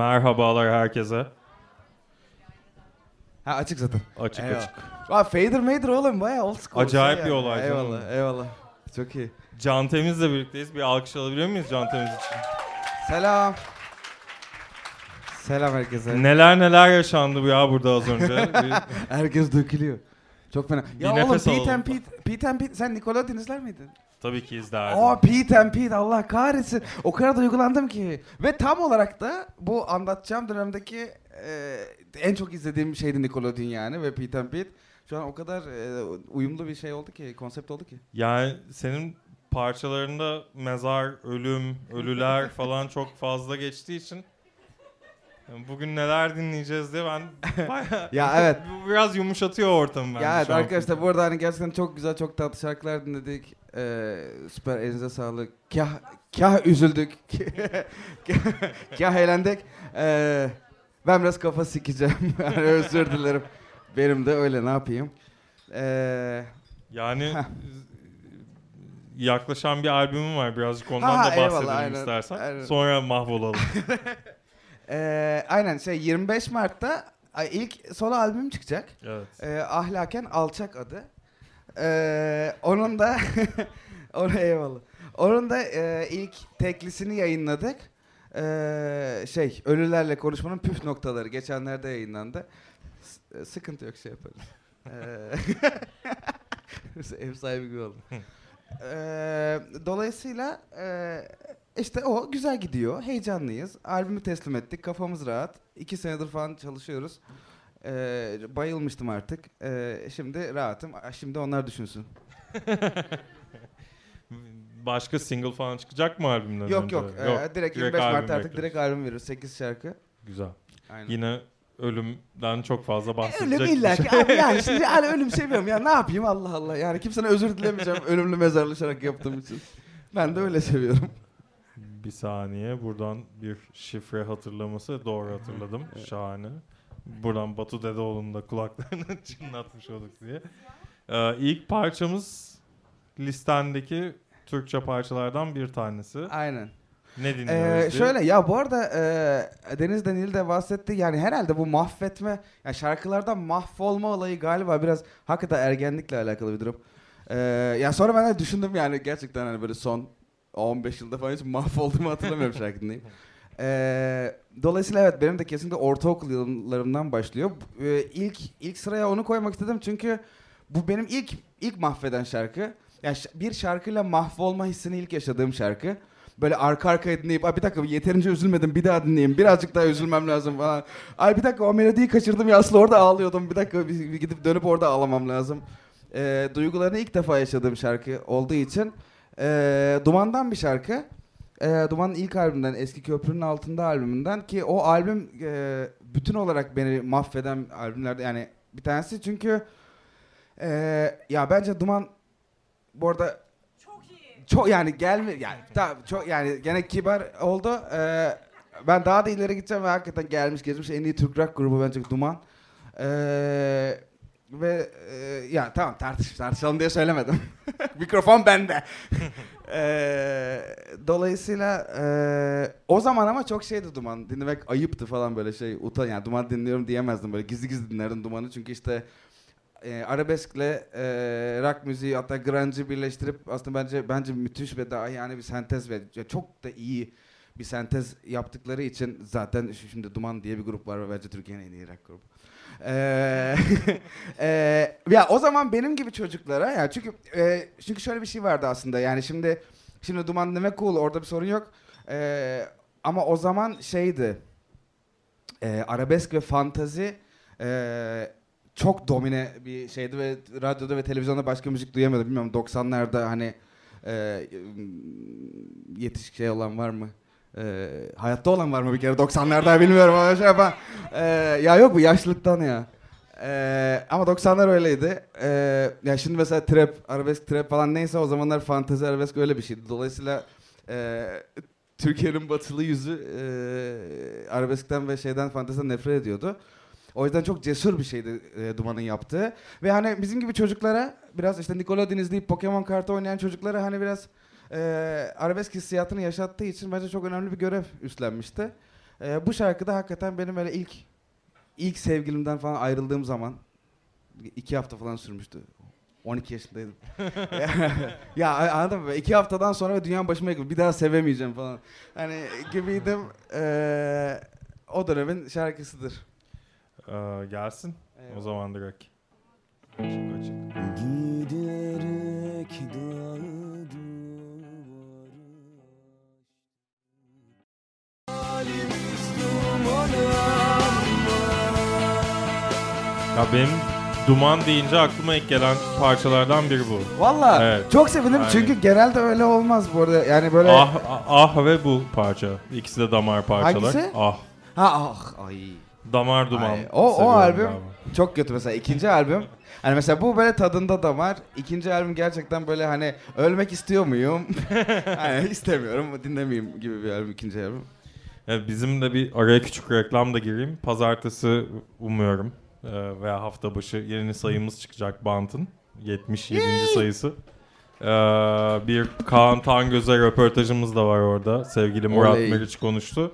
Merhabalar herkese. Ha açık zaten. Açık Eyvallah. açık. Aa Fader Mader oğlum baya old school. Acayip şey bir yani. olay canım. Eyvallah eyvallah. Çok iyi. Can Temiz'le birlikteyiz. Bir alkış alabiliyor muyuz Can Temiz için? Selam. Selam herkese. Neler neler yaşandı bu ya burada az önce. Herkes dökülüyor. Çok fena. Bir ya oğlum nefes Pete and Pete, Pete and Pete sen Nickelodeon izler miydin? Tabii ki izlerdim. Aa Pete and Pete Allah kahretsin. O kadar duygulandım ki. Ve tam olarak da bu anlatacağım dönemdeki e, en çok izlediğim şeydi Nickelodeon yani ve Pete and Pete. Şu an o kadar e, uyumlu bir şey oldu ki, konsept oldu ki. Yani senin parçalarında mezar, ölüm, ölüler falan çok fazla geçtiği için bugün neler dinleyeceğiz diye ben bayağı Ya evet. biraz yumuşatıyor ortamı bence Ya evet şu an. arkadaşlar bu arada hani gerçekten çok güzel çok tatlı şarkılar dinledik. Ee, süper elinize sağlık. Kah, kah üzüldük. kah, eğlendik. Ee, ben biraz kafa sikeceğim. yani özür dilerim. Benim de öyle ne yapayım. Ee, Yani yaklaşan bir albümüm var. Birazcık ondan Ha, da eyvallah, bahsedelim aynen, istersen. aynen. Sonra mahvolalım. Ee, aynen şey 25 Mart'ta ilk solo albüm çıkacak. evet. Ee, Ahlaken Alçak adı. Ee, onun da onu eyvallah. Onun da e, ilk teklisini yayınladık. Ee, şey Ölülerle Konuşmanın Püf Noktaları geçenlerde yayınlandı. S- e, sıkıntı yok şey yaparız. Ee, Ev sahibi gibi oldum. Ee, dolayısıyla e, işte o güzel gidiyor. Heyecanlıyız. Albümü teslim ettik. Kafamız rahat. İki senedir falan çalışıyoruz. Ee, bayılmıştım artık. Ee, şimdi rahatım. Şimdi onlar düşünsün. Başka single falan çıkacak mı albümden yok önce? yok. Ee, direkt 25 albüm Mart artık bekliyoruz. direkt albüm verir. 8 şarkı. Güzel. Aynen. Yine ölümden çok fazla bahsedecek. Ölüm bir illa şey- ki. Abi yani şimdi yani ölüm seviyorum ya. Ne yapayım Allah Allah. Yani kimsene özür dilemeyeceğim ölümlü mezarlı şarkı yaptığım için. Ben de öyle seviyorum. Bir saniye. Buradan bir şifre hatırlaması. Doğru hatırladım. Şahane. Buradan Batu Dedeoğlu'nun da kulaklarını çınlatmış olduk diye. Ee, ilk parçamız listendeki Türkçe parçalardan bir tanesi. Aynen. Ne dinliyoruz? Ee, diye. şöyle ya bu arada e, Deniz Denil de bahsetti yani herhalde bu mahvetme yani şarkılardan mahvolma olayı galiba biraz hakikaten ergenlikle alakalı bir durum. Ee, ya sonra ben de düşündüm yani gerçekten hani böyle son 15 yılda falan hiç mahvolduğumu hatırlamıyorum şarkı dinleyip. Ee, dolayısıyla evet benim de kesinlikle ortaokul yıllarımdan başlıyor. Ee, ilk ilk sıraya onu koymak istedim çünkü bu benim ilk ilk mahveden şarkı. Yani bir şarkıyla mahvolma hissini ilk yaşadığım şarkı. Böyle arka arkaya dinleyip Ay bir dakika yeterince üzülmedim bir daha dinleyeyim birazcık daha üzülmem lazım falan. Ay bir dakika o melodiyi kaçırdım ya aslında orada ağlıyordum bir dakika bir, bir gidip dönüp orada ağlamam lazım. Ee, duygularını ilk defa yaşadığım şarkı olduğu için ee, Duman'dan bir şarkı. Ee, Duman'ın ilk albümünden Eski Köprünün Altında albümünden ki o albüm ee, bütün olarak beni mahveden albümlerde yani bir tanesi çünkü ee, ya bence Duman bu arada çok yani gelme yani tamam çok yani gene kibar oldu. Ee, ben daha da ileri gideceğim ve hakikaten gelmiş geçmiş en iyi Türk rock grubu bence Duman. Ee, ve e, ya tamam tartış tartışalım diye söylemedim. Mikrofon bende. Ee, dolayısıyla e, o zaman ama çok şeydi Duman dinlemek ayıptı falan böyle şey utan yani Duman dinliyorum diyemezdim böyle gizli gizli dinlerdim Duman'ı çünkü işte e, arabeskle e, rock müziği hatta grunge'ı birleştirip aslında bence bence müthiş ve daha yani bir sentez ve ya çok da iyi bir sentez yaptıkları için zaten şimdi Duman diye bir grup var ve bence Türkiye'nin en iyi rock grubu. Ee, e, ya o zaman benim gibi çocuklara ya çünkü e, çünkü şöyle bir şey vardı aslında yani şimdi şimdi Duman demek cool orada bir sorun yok Ee, ama o zaman şeydi e, arabesk ve fantazi e, çok domine bir şeydi ve radyoda ve televizyonda başka müzik duyamıyordum. Bilmiyorum 90'larda hani e, yetiş şey olan var mı? E, hayatta olan var mı bir kere 90'larda bilmiyorum ama şey yapan. E, ya yok bu yaşlılıktan ya. E, ama 90'lar öyleydi. E, ya şimdi mesela trap, arabesk trap falan neyse o zamanlar fantezi arabesk öyle bir şeydi. Dolayısıyla e, Türkiye'nin batılı yüzü e, arabeskten ve şeyden fanteziden nefret ediyordu. O yüzden çok cesur bir şeydi e, Duman'ın yaptığı. Ve hani bizim gibi çocuklara biraz işte Nickelodeon izleyip Pokemon kartı oynayan çocuklara hani biraz e, arabesk hissiyatını yaşattığı için bence çok önemli bir görev üstlenmişti. E, bu şarkı da hakikaten benim öyle ilk ilk sevgilimden falan ayrıldığım zaman iki hafta falan sürmüştü. 12 yaşındaydım. ya anladın mı? İki haftadan sonra dünyanın başıma yıkıldı. Bir daha sevemeyeceğim falan. Hani gibiydim. Ee, o dönemin şarkısıdır. Ee, gelsin o Eyvallah. zaman direkt. Açık açık. Giderek dağı Ya benim duman deyince aklıma ilk gelen parçalardan biri bu. Valla Evet. çok sevindim Aynen. çünkü genelde öyle olmaz bu arada. Yani böyle... Ah, ah, ah ve bu parça. İkisi de damar parçalar. Hangisi? Ah. Ha ah ay. Damar duman. Ay, o- o seviyorum albüm- galiba. Çok kötü mesela ikinci albüm. Hani mesela bu böyle tadında damar. İkinci albüm gerçekten böyle hani ölmek istiyor muyum? hani istemiyorum dinlemeyeyim gibi bir albüm ikinci albüm. Bizim de bir araya küçük reklam da gireyim. Pazartesi umuyorum veya hafta başı yeni sayımız çıkacak Bant'ın. 77. sayısı. Ee, bir Kaan Tangöz'e röportajımız da var orada. Sevgili Murat Oley. Meriç konuştu.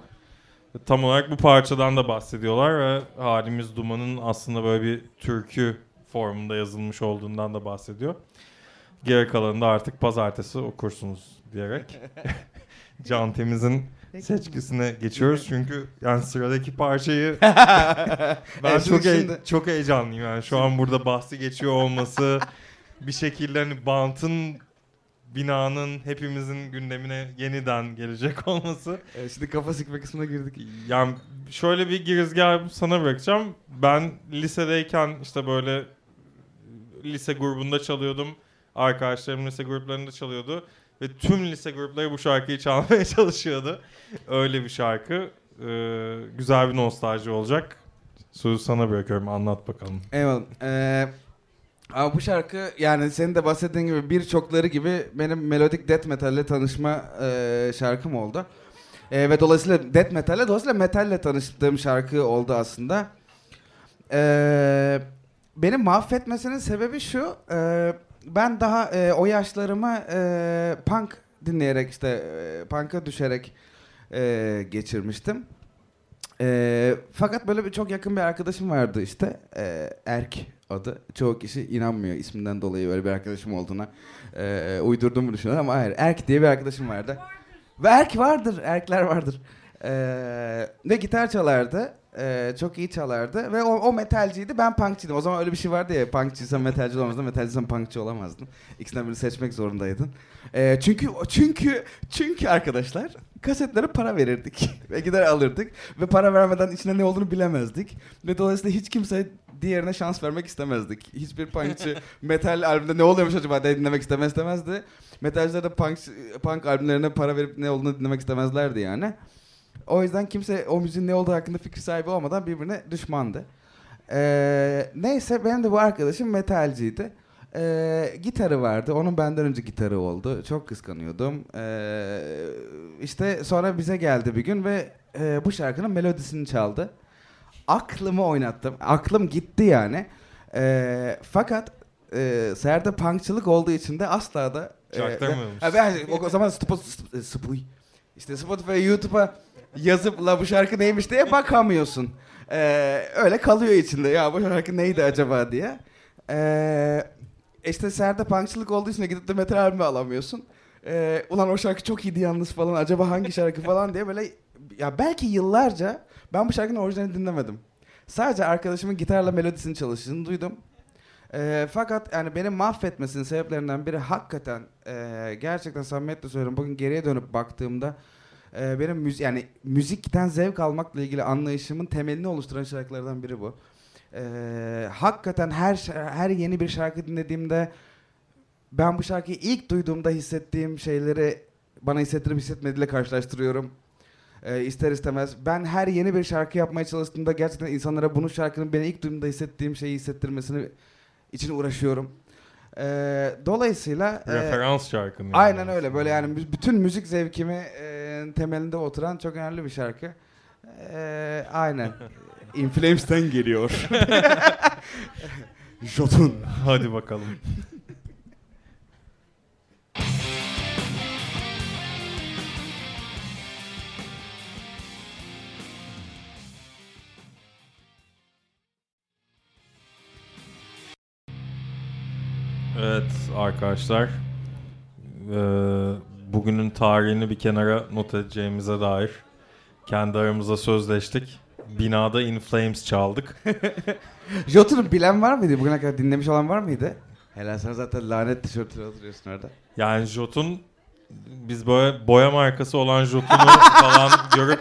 Tam olarak bu parçadan da bahsediyorlar ve Halimiz Duman'ın aslında böyle bir türkü formunda yazılmış olduğundan da bahsediyor. Geri kalanını da artık pazartesi okursunuz diyerek. Can Temiz'in seçkisine geçiyoruz çünkü yani sıradaki parçayı ben çok he- şimdi- çok heyecanlıyım yani şu an burada bahsi geçiyor olması bir şekilde hani Bant'ın binanın hepimizin gündemine yeniden gelecek olması Evet, şimdi kafa sikme kısmına girdik. yani şöyle bir girizgah sana bırakacağım. Ben lisedeyken işte böyle lise grubunda çalıyordum. Arkadaşlarım lise gruplarında çalıyordu. Ve tüm lise grupları bu şarkıyı çalmaya çalışıyordu. Öyle bir şarkı. Ee, güzel bir nostalji olacak. Sözü sana bırakıyorum. Anlat bakalım. Eyvallah. Ee, ama bu şarkı yani senin de bahsettiğin gibi birçokları gibi benim melodik death metal ile tanışma e, şarkım oldu. E, ve dolayısıyla death metal ile dolayısıyla metal ile tanıştığım şarkı oldu aslında. E, benim mahvetmesinin sebebi şu. e, ben daha e, o yaşlarımı e, punk dinleyerek işte e, punk'a düşerek e, geçirmiştim. E, fakat böyle bir çok yakın bir arkadaşım vardı işte. E, Erk adı. Çoğu kişi inanmıyor isminden dolayı öyle bir arkadaşım olduğuna. E, uydurduğumu düşünüyor ama hayır. Erk diye bir arkadaşım vardı. Ve Erk vardır. Erkler vardır. E, ve gitar çalardı. E, çok iyi çalardı. Ve o, o metalciydi. Ben punkçıydım. O zaman öyle bir şey vardı ya. Punkçıysan metalci olamazdın. Metalciysen punkçı olamazdın. İkisinden birini seçmek zorundaydın. E, çünkü çünkü çünkü arkadaşlar kasetlere para verirdik. ve gider alırdık. Ve para vermeden içinde ne olduğunu bilemezdik. Ve dolayısıyla hiç kimse diğerine şans vermek istemezdik. Hiçbir punkçı metal albümde ne oluyormuş acaba diye dinlemek istemez istemezdi. Metalciler de punk, punk albümlerine para verip ne olduğunu dinlemek istemezlerdi yani. O yüzden kimse o müziğin ne olduğu hakkında fikir sahibi olmadan birbirine düşmandı. Ee, neyse benim de bu arkadaşım metalciydi. Ee, gitarı vardı. Onun benden önce gitarı oldu. Çok kıskanıyordum. Ee, işte sonra bize geldi bir gün ve e, bu şarkının melodisini çaldı. Aklımı oynattım. Aklım gitti yani. Ee, fakat e, Serde punkçılık olduğu için de asla da e, Çaktırmıyormuş. Ha, ben o zaman Spotify, işte Spotify, YouTube'a yazıp la bu şarkı neymiş diye bakamıyorsun. Ee, öyle kalıyor içinde. Ya bu şarkı neydi acaba diye. Ee, işte Serde punkçılık olduğu için de gidip de metal albümü alamıyorsun. Ee, ulan o şarkı çok iyiydi yalnız falan. Acaba hangi şarkı falan diye böyle ya belki yıllarca ben bu şarkının orijinalini dinlemedim. Sadece arkadaşımın gitarla melodisini çalıştığını duydum. Ee, fakat yani benim mahvetmesinin sebeplerinden biri hakikaten e, gerçekten samimiyetle söylüyorum. Bugün geriye dönüp baktığımda e, benim müzi yani müzikten zevk almakla ilgili anlayışımın temelini oluşturan şarkılardan biri bu. Ee, hakikaten her her yeni bir şarkı dinlediğimde ben bu şarkıyı ilk duyduğumda hissettiğim şeyleri bana hissettirip hissetmediğiyle karşılaştırıyorum. Ee, ister istemez. Ben her yeni bir şarkı yapmaya çalıştığımda gerçekten insanlara bunun şarkının beni ilk duyduğumda hissettiğim şeyi hissettirmesini için uğraşıyorum. Ee, dolayısıyla e, Referans şarkın. yani aynen öyle aslında. böyle yani bütün müzik zevkimi e, temelinde oturan çok önemli bir şarkı. E, aynen. In Flames'ten geliyor. Jotun. Hadi bakalım. Evet arkadaşlar. Ee, bugünün tarihini bir kenara not edeceğimize dair kendi aramızda sözleştik. Binada In Flames çaldık. Jotun'u bilen var mıydı? Bugüne kadar dinlemiş olan var mıydı? Helal sana zaten lanet tişörtüyle oturuyorsun orada. Yani Jotun biz böyle boya markası olan Jotun'u falan görüp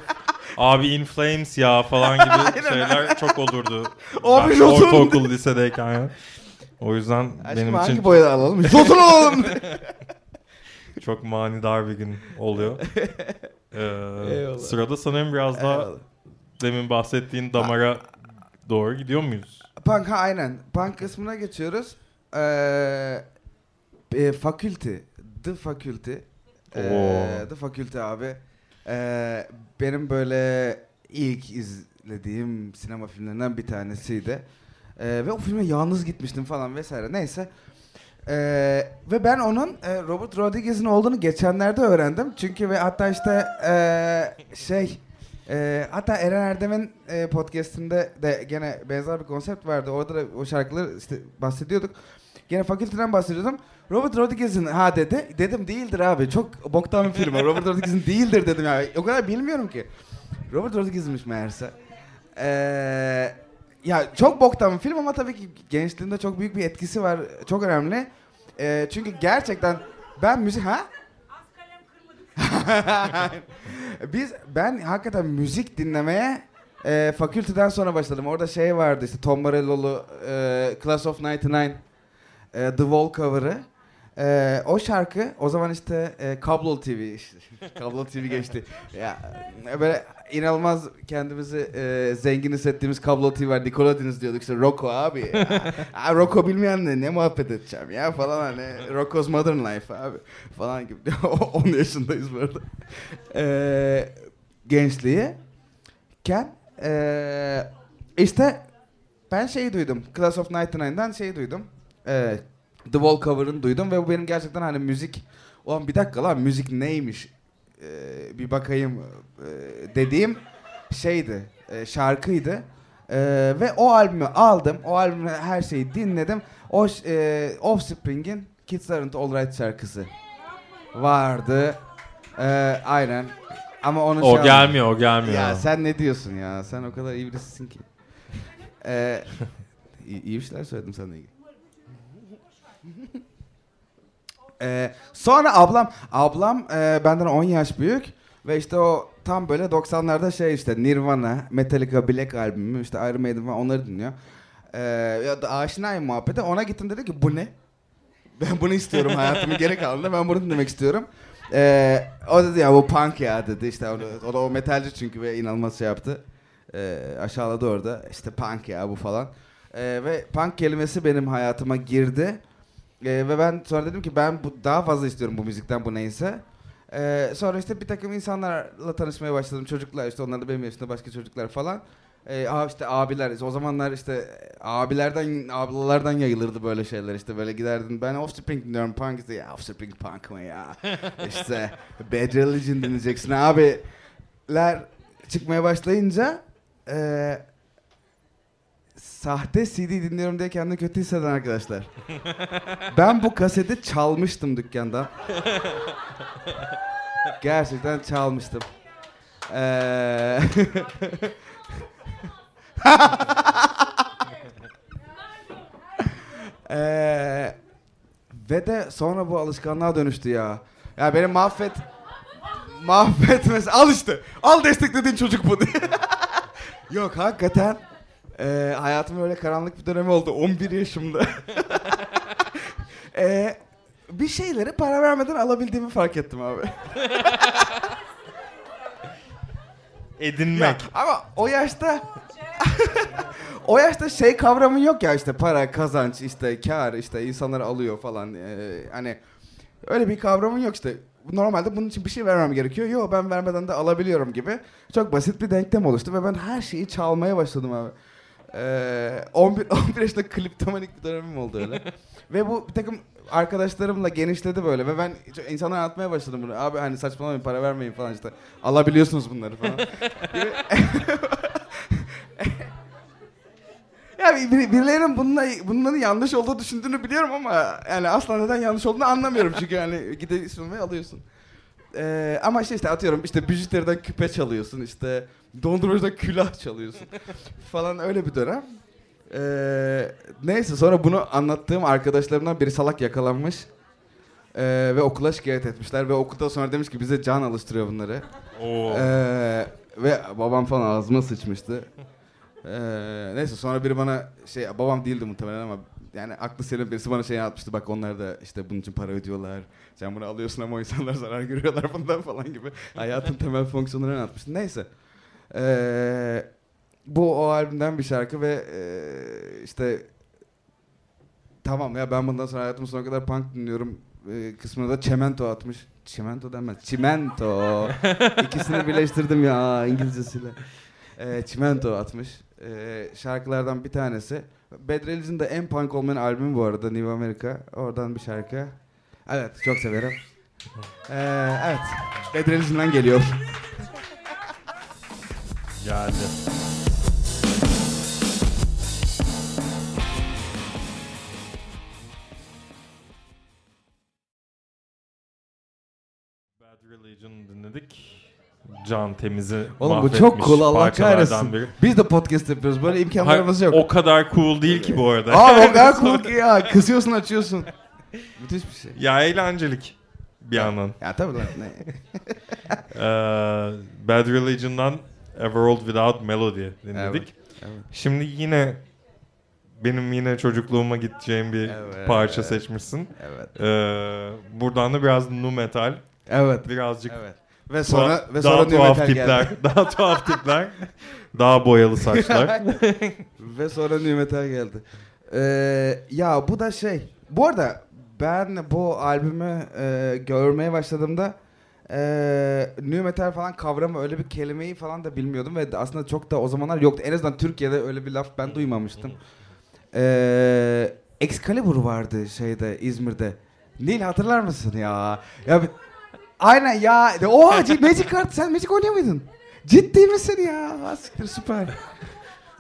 abi In Flames ya falan gibi şeyler çok olurdu. Abi Ben Jotun! Ortaokul lisedeyken ya. O yüzden Aşkım benim hangi için boyada alalım? Jotun alalım. Çok manidar bir gün oluyor. Ee, Eyvallah. sırada sanırım biraz daha Eyvallah. demin bahsettiğin damara doğru gidiyor muyuz? Punk ha aynen. Punk kısmına geçiyoruz. Ee, e, Faculty. The Faculty. Ee, Oo. The Faculty abi. Ee, benim böyle ilk izlediğim sinema filmlerinden bir tanesiydi. Ee, ve o filme yalnız gitmiştim falan vesaire. Neyse. Ee, ve ben onun e, Robert Rodriguez'in olduğunu geçenlerde öğrendim. Çünkü ve hatta işte e, şey e, hatta Eren Erdem'in e, podcastinde de gene benzer bir konsept vardı. Orada da o şarkıları işte bahsediyorduk. Gene fakülteden bahsediyordum. Robert Rodriguez'in ha dedi. Dedim değildir abi. Çok boktan bir film. Robert Rodriguez'in değildir dedim ya. O kadar bilmiyorum ki. Robert Rodriguez'miş meğerse. Ee, ya çok boktan bir film ama tabii ki gençliğimde çok büyük bir etkisi var. Çok önemli. Ee, çünkü gerçekten ben müzik ha? Biz ben hakikaten müzik dinlemeye e, fakülteden sonra başladım. Orada şey vardı işte Tom Morello'lu e, Class of 99 e, The Wall cover'ı. E, o şarkı o zaman işte e, Kablo TV işte, Kablo TV geçti. Ya böyle inanılmaz kendimizi e, zengin hissettiğimiz Kablo TV var. Nickelodeon'uz diyorduk işte Rocco abi. Ha, Rocco bilmeyen ne, ne muhabbet edeceğim ya falan hani Rocco's Modern Life abi falan gibi. 10 yaşındayız bu arada. E, gençliği ken e, işte ben şeyi duydum. Class of 99'dan şeyi duydum. E, The Wall cover'ını duydum ve bu benim gerçekten hani müzik Ulan bir dakika lan müzik neymiş E, bir bakayım e, dediğim şeydi e, şarkıydı. E, ve o albümü aldım. O albümü her şeyi dinledim. O e, Offspring'in Kids Aren't Alright şarkısı vardı. E, aynen. Ama onu şey O gelmiyor, o gelmiyor. Ya sen ne diyorsun ya? Sen o kadar iyi birisisin ki. Ee, iyi, iyi bir şeyler söyledim seninle ilgili. Ee, sonra ablam, ablam e, benden 10 yaş büyük ve işte o tam böyle 90'larda şey işte Nirvana, Metallica, Black albümü, işte Iron Maiden falan onları dinliyor. Ee, ya da aşinayım muhabbete. Ona gittim dedi ki bu ne? Ben bunu istiyorum hayatımın geri kalanında. Ben bunu dinlemek istiyorum. Ee, o dedi ya bu punk ya dedi. İşte o, o da o metalci çünkü ve inanılmaz şey yaptı. Ee, aşağıladı orada. İşte punk ya bu falan. Ee, ve punk kelimesi benim hayatıma girdi. Ee, ve ben sonra dedim ki ben bu daha fazla istiyorum bu müzikten bu neyse. Ee, sonra işte bir takım insanlarla tanışmaya başladım. Çocuklar işte onlar da benim yaşımda başka çocuklar falan. Aa işte abiler o zamanlar işte abilerden ablalardan yayılırdı böyle şeyler işte böyle giderdin ben Offspring dinliyorum punk işte ya Offspring punk mı ya işte Bad Religion dinleyeceksin abiler çıkmaya başlayınca e, sahte CD dinliyorum diye kendini kötü hisseden arkadaşlar. ben bu kaseti çalmıştım dükkandan. Gerçekten çalmıştım. Ee, Ee, ve de sonra bu alışkanlığa dönüştü ya. Ya beni mahvet mahvetmesi al işte. Al desteklediğin çocuk bu. Yok hakikaten e, hayatım öyle karanlık bir dönemi oldu 11 yaşımda. E, bir şeyleri para vermeden alabildiğimi fark ettim abi. Edinmek. Ya, ama o yaşta o yaşta şey kavramı yok ya işte para, kazanç, işte kar, işte insanlar alıyor falan. Ee, hani öyle bir kavramın yok işte. Normalde bunun için bir şey vermem gerekiyor. Yok ben vermeden de alabiliyorum gibi. Çok basit bir denklem oluştu ve ben her şeyi çalmaya başladım abi. Ee, 11 11 yaşında kliptomanik bir dönemim oldu öyle. ve bu bir takım arkadaşlarımla genişledi böyle ve ben insanlara anlatmaya başladım bunu. Abi hani saçmalamayın para vermeyin falan işte. Alabiliyorsunuz bunları falan. Gibi. Ya bir- birilerinin bununla, bunların yanlış olduğu düşündüğünü biliyorum ama yani asla neden yanlış olduğunu anlamıyorum çünkü hani gidiyorsun ve alıyorsun. Ee, ama işte işte atıyorum işte bijuteriden küpe çalıyorsun işte dondurmacıdan külah çalıyorsun falan öyle bir dönem. Ee, neyse sonra bunu anlattığım arkadaşlarımdan biri salak yakalanmış. Ee, ve okula şikayet etmişler ve okulda sonra demiş ki bize can alıştırıyor bunları. Oo. Ee, ve babam falan ağzıma sıçmıştı. Ee, neyse sonra biri bana şey babam değildi muhtemelen ama yani aklı selim birisi bana şey atmıştı bak onlar da işte bunun için para ödüyorlar. Sen bunu alıyorsun ama o insanlar zarar görüyorlar bundan falan gibi. Hayatın temel fonksiyonlarını anlatmıştı. Neyse. Ee, bu o albümden bir şarkı ve ee, işte tamam ya ben bundan sonra hayatımın sonuna kadar punk dinliyorum ee, kısmına da çemento atmış. Çimento denmez. Çimento. İkisini birleştirdim ya İngilizcesiyle. Ee, çimento atmış. Ee, şarkılardan bir tanesi. Bad Religion'ın da en punk olmayan albümü bu arada New America. Oradan bir şarkı. Evet çok severim. Ee, evet. Bad Religion'dan geliyor. Geldi. Bad Religion dinledik. Can Temiz'i Oğlum bu çok cool, Allah kahretsin. biri. Biz de podcast yapıyoruz. Böyle imkanlarımız yok. O kadar cool değil ki bu arada. Abi o kadar cool ki ya. Kısıyorsun açıyorsun. Müthiş bir şey. Ya eğlencelik bir yandan. Ya tabii lan. Ne? Ee, Bad Religion'dan A World Without Melody dinledik. Evet. Şimdi yine benim yine çocukluğuma gideceğim bir Evet. parça seçmişsin. Evet. Ee, buradan da biraz nu metal, Evet. birazcık Evet. Ve sonra daha, ve daha sonra new tuhaf tipler, geldi. daha tuhaf tipler, daha boyalı saçlar. ve sonra metal geldi. Ee, ya bu da şey. Bu arada ben bu albümü e, görmeye başladığımda e, new metal falan kavramı öyle bir kelimeyi falan da bilmiyordum ve aslında çok da o zamanlar yoktu. En azından Türkiye'de öyle bir laf ben duymamıştım. Ee, Excalibur vardı şeyde İzmir'de. Nil hatırlar mısın ya? Ya aynen ya. Oha Magic Card sen Magic oynuyor muydun? Ciddi misin ya? Ha, Siktir süper.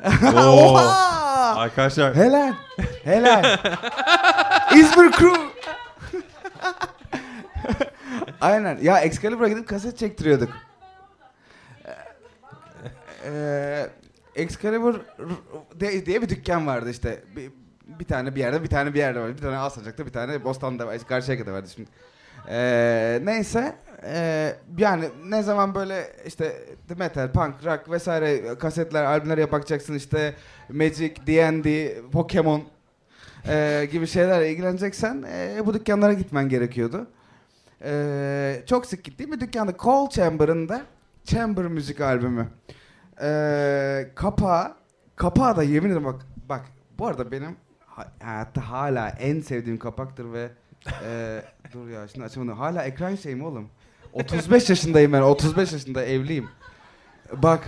Oo. Oha! Arkadaşlar Helal. Helal. İzmir Crew. Aynen. Ya Excalibur'a gidip kaset çektiriyorduk. Ee, Excalibur de- diye bir dükkan vardı işte. Bir, bir tane bir yerde, bir tane bir yerde var. Bir tane Alsancak'ta, bir tane Bostan'da. Karşıyaka'da vardı şimdi. Ee, neyse. ee, yani ne zaman böyle işte metal, punk, rock vesaire kasetler, albümler bakacaksın işte Magic, D&D, Pokemon ee, gibi şeylerle ilgileneceksen ee, bu dükkanlara gitmen gerekiyordu. Ee, çok sık gittiğim bir dükkanda Cold Chamber'ın da Chamber müzik albümü. Ee, kapağı, kapağı da yemin ederim bak, bak bu arada benim ha- hayatta hala en sevdiğim kapaktır ve ee, dur ya şimdi açamadım. Hala ekran şey mi oğlum? 35 yaşındayım ben. 35 yaşında evliyim. Bak.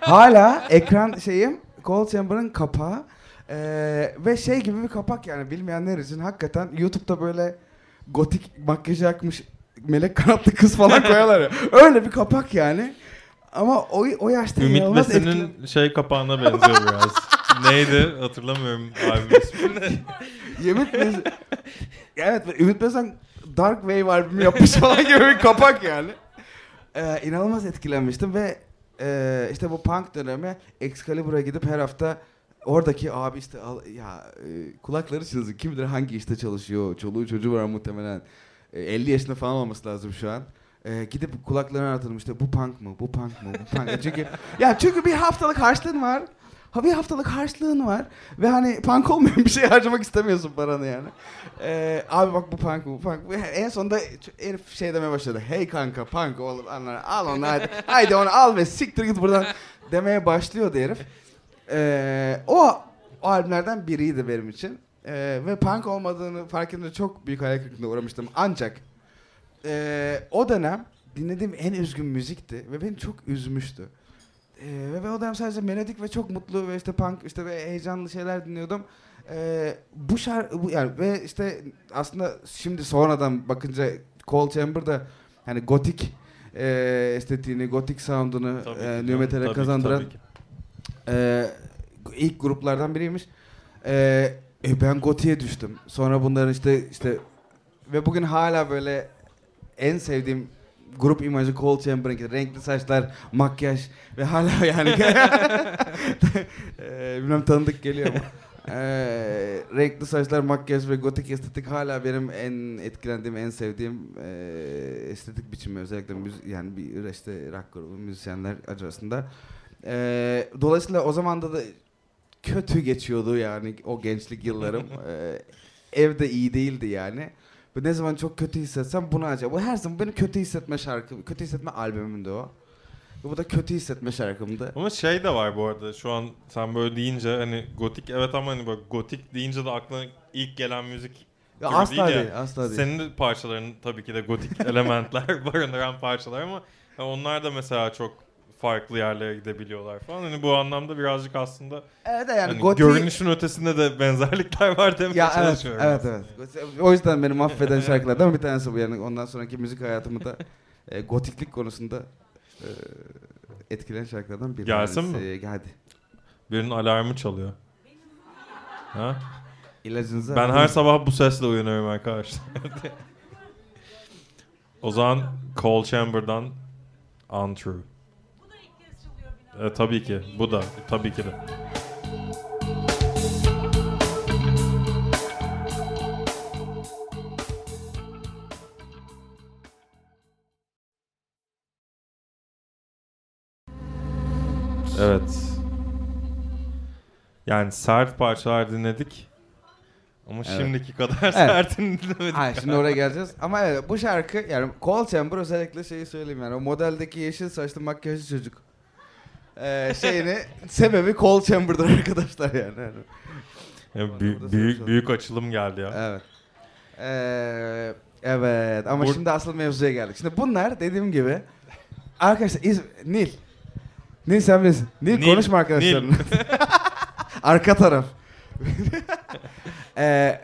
hala ekran şeyim Cold Chamber'ın kapağı. Ee, ve şey gibi bir kapak yani bilmeyenler için hakikaten YouTube'da böyle gotik makyaj yakmış melek kanatlı kız falan koyarlar ya. Öyle bir kapak yani. Ama o, o yaşta Ümit inanılmaz Besen'in şey kapağına benziyor biraz. Neydi hatırlamıyorum albüm ismini. Ümit Besen... evet Ümit Besen Dark Wave albümü yapmış falan gibi bir kapak yani. Ee, inanılmaz etkilenmiştim ve e, işte bu punk dönemi Excalibur'a gidip her hafta oradaki abi işte al, ya e, kulakları çınlasın kim bilir hangi işte çalışıyor çoluğu çocuğu var muhtemelen. E, 50 yaşında falan olması lazım şu an. E, gidip kulaklarını anlatırım işte bu punk mı? Bu punk mı? Bu punk çünkü ya çünkü bir haftalık harçlığın var Ha bir haftalık harçlığın var ve hani punk olmayan bir şey harcamak istemiyorsun paranı yani. Ee, abi bak bu punk bu punk. Ve En sonunda herif şey demeye başladı. Hey kanka punk oğlum al onu hadi. haydi onu al ve siktir git buradan demeye başlıyordu herif. Ee, o, o albümlerden biriydi benim için. Ee, ve punk olmadığını fark edince çok büyük hayal kırıklığına uğramıştım. Ancak ee, o dönem dinlediğim en üzgün müzikti ve beni çok üzmüştü. Ee, ve o dönem sadece melodik ve çok mutlu ve işte punk işte ve heyecanlı şeyler dinliyordum. Ee, bu şarkı bu yani ve işte aslında şimdi sonradan bakınca Cold Chamber'da hani gotik e, estetiğini, gotik sound'unu Tabii e, new metal'e tabii kazandıran tabii ki. e, ilk gruplardan biriymiş. Ee, e, ben Goti'ye düştüm. Sonra bunların işte işte ve bugün hala böyle en sevdiğim grup imajı Cold Chamber'ın renkli saçlar, makyaj ve hala yani ee, bilmem tanıdık geliyor mu? Ee, renkli saçlar, makyaj ve gotik estetik hala benim en etkilendiğim, en sevdiğim e, estetik biçimi özellikle müz yani bir işte rock grubu müzisyenler arasında. Ee, dolayısıyla o zaman da, kötü geçiyordu yani o gençlik yıllarım. ee, evde iyi değildi yani. Ve ne zaman çok kötü hissetsem bunu acaba. Bu her zaman benim kötü hissetme şarkı, kötü hissetme albümümdü o. Bu da kötü hissetme şarkımdı. Ama şey de var bu arada şu an sen böyle deyince hani gotik evet ama hani böyle gotik deyince de aklına ilk gelen müzik Ya asla değil değil, ya. asla değil. Senin de parçaların tabii ki de gotik elementler barındıran parçalar ama onlar da mesela çok farklı yerlere gidebiliyorlar falan. Hani bu anlamda birazcık aslında Evet yani hani gotik... görünüşün ötesinde de benzerlikler var demeye Ya evet, çalışıyorum. evet evet. O yüzden beni mahveden şarkılardan bir tanesi bu yani. Ondan sonraki müzik hayatımı da e, gotiklik konusunda e, etkileyen şarkılardan bir Gelsin tanesi. mi? Hadi. Birinin alarmı çalıyor. Ha? İlacınızı Ben her sabah bu sesle uyanıyorum arkadaşlar. o zaman Cole Chamber'dan Untrue. Bu da ilk kez çalıyor bina. E, tabii ki. Bu da. Tabii ki de. Evet. Yani sert parçalar dinledik. Ama Evet. şimdiki kadar sertini dinlemedik. Hayır şimdi oraya geleceğiz. Ama evet bu şarkı yani Cole Chamber özellikle şeyi söyleyeyim yani o modeldeki yeşil saçlı makyajlı çocuk. Ee, şeyini sebebi Cole Chamber'dır arkadaşlar yani. yani. Ya büyük, büyük, büyük açılım geldi ya. Evet. Ee, evet ama Bur- şimdi asıl mevzuya geldik. Şimdi bunlar dediğim gibi arkadaşlar İz Nil. Nil sen bilirsin. Nil, Nil, konuşma arkadaşlarına. Arka taraf. ee,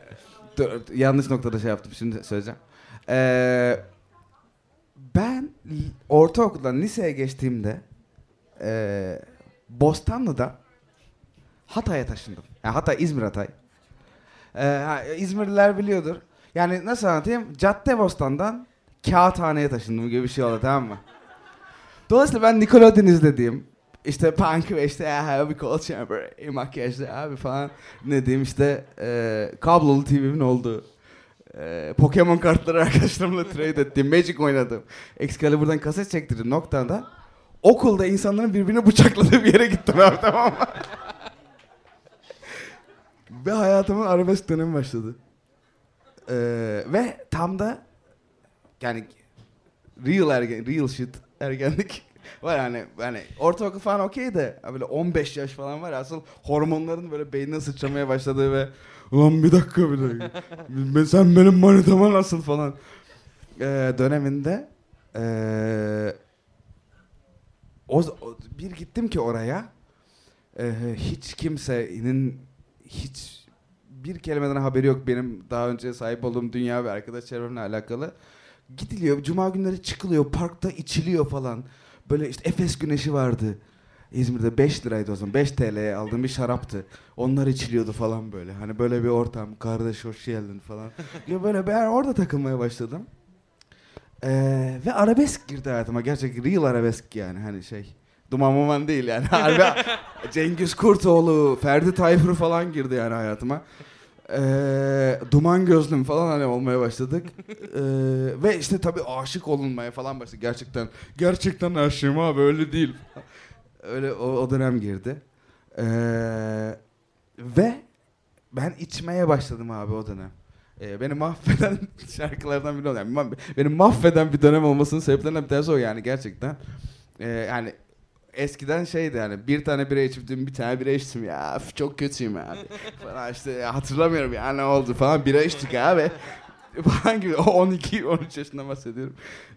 dur, yanlış noktada şey yaptım şimdi söyleyeceğim. Ee, ben ortaokuldan liseye geçtiğimde ee, Bostanlı'da Hatay'a taşındım. Yani Hatay, İzmir Hatay. Ee, İzmirliler biliyordur. Yani nasıl anlatayım? Caddebostan'dan Kağıthane'ye taşındım gibi bir şey oldu tamam mı? Dolayısıyla ben Nickelodeon izlediğim işte punk ve işte ya bir Cold Chamber, e, makyajlı abi falan ne diyeyim işte e, kablolu TV'min olduğu e, Pokemon kartları arkadaşlarımla trade ettiğim, Magic oynadım. Excalibur'dan kaset çektirdim noktada. Okulda insanların birbirini bıçakladığı bir yere gittim abi tamam mı? ve hayatımın arabesk dönemi başladı. Ee, ve tam da yani real ergen, real shit ergenlik var yani yani ortaokul falan okey de böyle 15 yaş falan var asıl hormonların böyle beynine sıçramaya başladığı ve ulan bir dakika bir dakika sen benim manitama nasıl falan ee, döneminde ee, o, o- bir gittim ki oraya ee, hiç kimsenin hiç bir kelimeden haberi yok benim daha önce sahip olduğum dünya ve arkadaş çevremle alakalı. Gidiliyor, cuma günleri çıkılıyor, parkta içiliyor falan. Böyle işte Efes güneşi vardı. İzmir'de 5 liraydı o zaman. 5 TL'ye aldığım bir şaraptı. Onlar içiliyordu falan böyle. Hani böyle bir ortam. Kardeş hoş geldin falan. ya böyle ben orada takılmaya başladım. Ee, ve arabesk girdi hayatıma. Gerçek real arabesk yani hani şey. Duman muman değil yani. Harbi Cengiz Kurtoğlu, Ferdi Tayfur falan girdi yani hayatıma. Ee, duman gözlüm falan hani olmaya başladık. Ee, ve işte tabii aşık olunmaya falan başladık gerçekten. Gerçekten aşığım abi öyle değil. Öyle o, o dönem girdi. Ee, ve ben içmeye başladım abi o dönem. Ee, beni mahveden şarkılardan biri o. Yani ma- beni mahveden bir dönem olmasının sebeplerinden bir tanesi o yani gerçekten. Ee, yani eskiden şeydi yani bir tane bira içip dün bir tane bira içtim ya üf, çok kötüyüm abi falan işte ya hatırlamıyorum ya ne oldu falan bira içtik abi falan gibi o 12-13 yaşında bahsediyorum.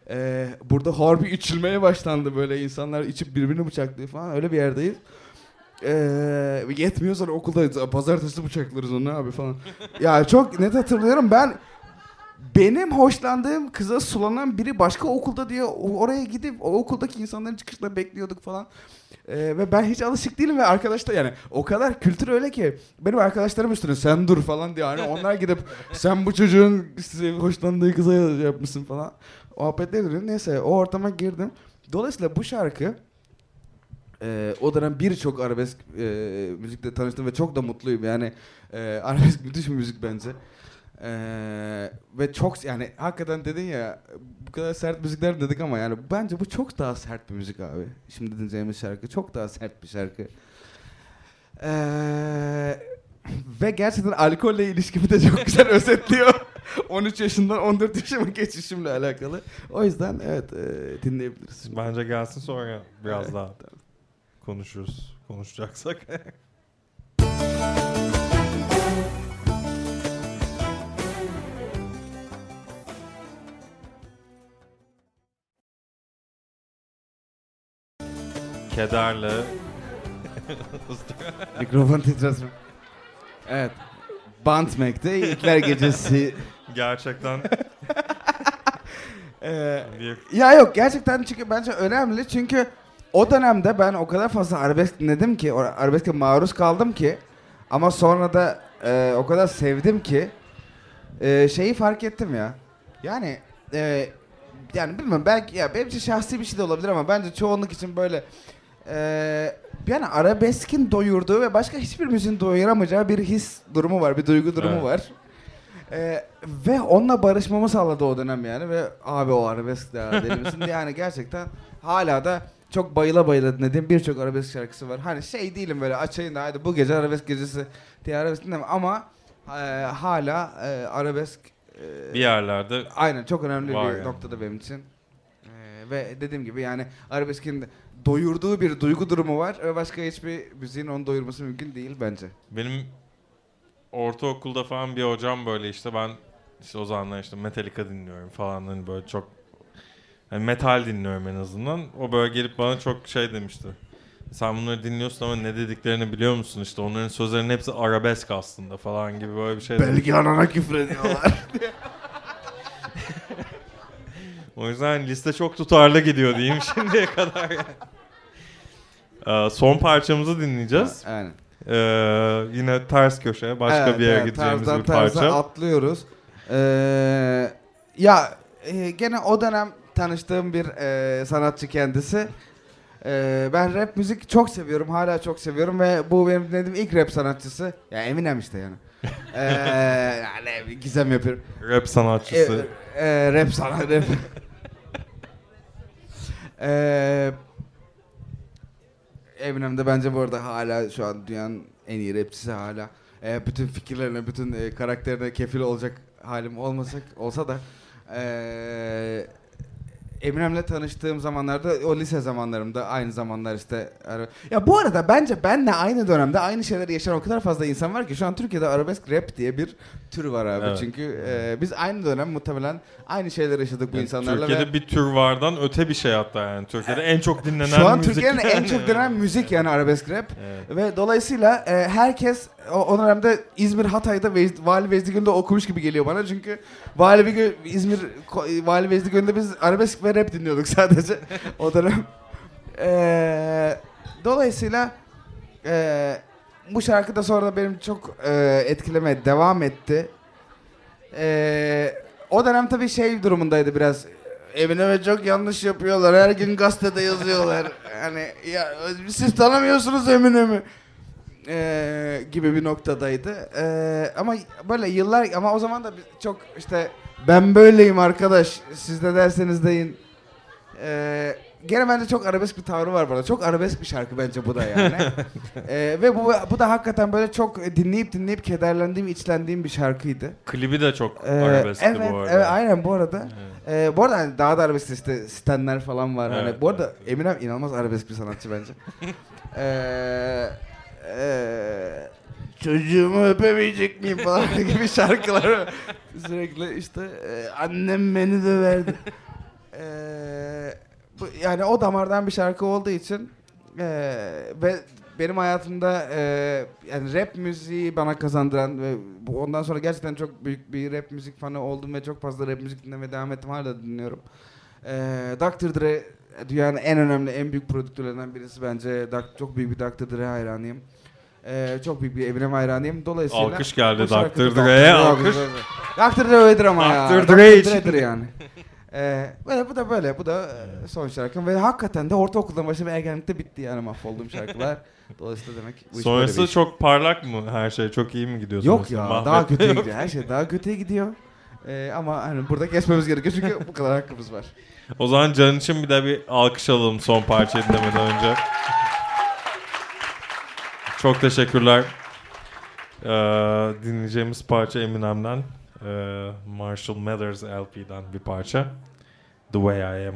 Ee, burada harbi içilmeye başlandı böyle insanlar içip birbirini bıçaklıyor falan öyle bir yerdeyiz. Ee, yetmiyor sonra okuldayız pazartesi bıçaklarız onu abi falan. ya çok net hatırlıyorum ben benim hoşlandığım kıza sulanan biri başka okulda diye o- oraya gidip o okuldaki insanların çıkışını bekliyorduk falan. Ee, ve ben hiç alışık değilim ve arkadaşlar yani o kadar kültür öyle ki benim arkadaşlarım üstüne sen dur falan diye hani onlar gidip sen bu çocuğun size hoşlandığı kıza yapmışsın falan. Muhabbetler dönüyor. Neyse o ortama girdim. Dolayısıyla bu şarkı e, o dönem birçok arabesk e, müzikle tanıştım ve çok da mutluyum. Yani e, arabesk müthiş bir müzik bence. E, ve çok yani hakikaten dedin ya bu kadar sert müzikler dedik ama yani bence bu çok daha sert bir müzik abi. Şimdi dinleyeceğimiz şarkı çok daha sert bir şarkı. E, ve gerçekten alkolle ilişkimi de çok güzel özetliyor. 13 yaşından 14 yaşıma geçişimle alakalı. O yüzden evet e, dinleyebiliriz. Bence gelsin sonra biraz Evet, daha konuşuruz. Konuşacaksak. Kederle Mikrofon titreşim. Evet. Bantmek'te İlkler Gecesi. gerçekten Ee, ya yok gerçekten çünkü bence önemli çünkü o dönemde ben o kadar fazla arabesk dinledim ki, o arabeske maruz kaldım ki ama sonra da e, o kadar sevdim ki e, şeyi fark ettim ya. Yani e, yani bilmiyorum belki ya benim için şahsi bir şey de olabilir ama bence çoğunluk için böyle e, yani arabeskin doyurduğu ve başka hiçbir müziğin doyuramayacağı bir his durumu var, bir duygu durumu Evet. var. E, ve onunla barışmamı sağladı o dönem yani ve abi o arabesk de deli misin diye yani gerçekten hala da çok bayıla bayıla dinlediğim birçok arabesk şarkısı var. Hani şey değilim böyle açayım da hadi bu gece arabesk gecesi diye arabesk dinlemem ama e, hala e, arabesk e, bir yerlerde Aynen çok önemli bir yani. noktada benim için. Ee, ve dediğim gibi yani arabeskin doyurduğu bir duygu durumu var ve başka hiçbir müziğin onu doyurması mümkün değil bence. Benim ortaokulda falan bir hocam böyle işte ben işte o zamanlar işte Metallica dinliyorum falan hani böyle çok hani metal dinliyorum en azından. O böyle gelip bana çok şey demişti. Sen bunları dinliyorsun ama ne dediklerini biliyor musun işte onların sözlerinin hepsi arabesk aslında falan gibi böyle bir şey. Belki anana küfür ediyorlar. O yüzden liste çok tutarlı gidiyor diyeyim şimdiye kadar. Ee, son parçamızı dinleyeceğiz. Aynen. Ee, yine ters köşe başka Evet, bir yere evet, gideceğimiz tarzdan bir parça. atlıyoruz. Ee, ya e, gene o dönem tanıştığım bir e, sanatçı kendisi. Ee, ben rap müzik çok seviyorum. Hala çok seviyorum ve bu benim dinlediğim ilk rap sanatçısı. Ya Eminem işte yani. ee, yani gizem yapıyorum. Rap sanatçısı. E, e, rap sana rap. e, Eminem de bence bu arada hala şu an dünyanın en iyi rapçisi hala. E, bütün fikirlerine, bütün e, karakterine kefil olacak halim olmasak olsa da e, Eminem'le tanıştığım zamanlarda o lise zamanlarımda aynı zamanlar işte ya bu arada bence benle aynı dönemde aynı şeyleri yaşayan o kadar fazla insan var ki şu an Türkiye'de arabesk rap diye bir tür var abi. Evet. Çünkü e, biz aynı dönem muhtemelen aynı şeyleri yaşadık bu Yani insanlarla Türkiye'de ve bir tür vardan öte bir şey hatta yani. Türkiye'de en çok dinlenen şu an müzik. Türkiye'nin en çok dinlenen müzik yani arabesk rap. Evet. Ve dolayısıyla e, herkes o, o dönemde İzmir Hatay'da Vecd, Vali Vecdi Gölü'nde okumuş gibi geliyor bana. Çünkü Vali Gö- İzmir Vali Vecdi Gölü'nde biz arabesk ve rap dinliyorduk sadece o dönem. E, dolayısıyla e, bu şarkı da sonra benim çok e, etkilemeye devam etti. E, o dönem tabii şey durumundaydı biraz. Emineme çok yanlış yapıyorlar. Her gün gazetede yazıyorlar. Yani ya siz tanımıyorsunuz Eminem'i. Ee, gibi bir noktadaydı. Ee, ama böyle yıllar ama o zaman da çok işte ben böyleyim arkadaş. Siz de derseniz deyin. Ee, gene bence çok arabesk bir tavrı var bana. Çok arabesk bir şarkı bence bu da yani. Ee, ve bu bu da hakikaten böyle çok dinleyip dinleyip kederlendiğim, içlendiğim bir şarkıydı. Klibi de çok Ee, arabeskti evet, bu arada. evet, aynen bu arada. Evet. Ee, bu arada hani daha da arabesk işte stenler falan var. hani Evet, bu arada evet. Eminem inanılmaz arabesk bir sanatçı bence. ee, ee, çocuğumu öpemeyecek miyim falan gibi şarkılar sürekli işte ee, annem beni döverdi. ee, bu, yani o damardan bir şarkı olduğu için ee, ve benim hayatımda e, yani rap müziği bana kazandıran ve ondan sonra gerçekten çok büyük bir rap müzik fanı oldum ve çok fazla rap müzik dinlemeye devam ettim. Hala dinliyorum. E, Dr. Dre dünyanın en önemli, en büyük prodüktörlerinden birisi bence. Çok büyük bir Dr. Dre hayranıyım. E, çok büyük bir Eminem hayranıyım. Dolayısıyla Alkış geldi Dr. Dre'ye, alkış. Dr. Dre öyledir ama ya. Dr. Dre için. Yani. Ee, böyle bu da böyle. Bu da e, son şarkım. Ve hakikaten de ortaokuldan başlayıp ergenlikte bitti yani mahvolduğum şarkılar. Dolayısıyla demek bu iş böyle Sonrası bir iş. çok parlak mı? Her şey çok iyi mi gidiyor? Yok ya Mahvetme daha kötüye gidiyor. Her şey daha kötüye gidiyor. Ee, ama hani burada kesmemiz gerekiyor çünkü bu kadar hakkımız var. O zaman Can için bir de bir alkış alalım son parçayı dinlemeden önce. Çok teşekkürler. Ee, dinleyeceğimiz parça Eminem'den. Ee, Marshall Mathers LP'den bir parça. The Way I Am.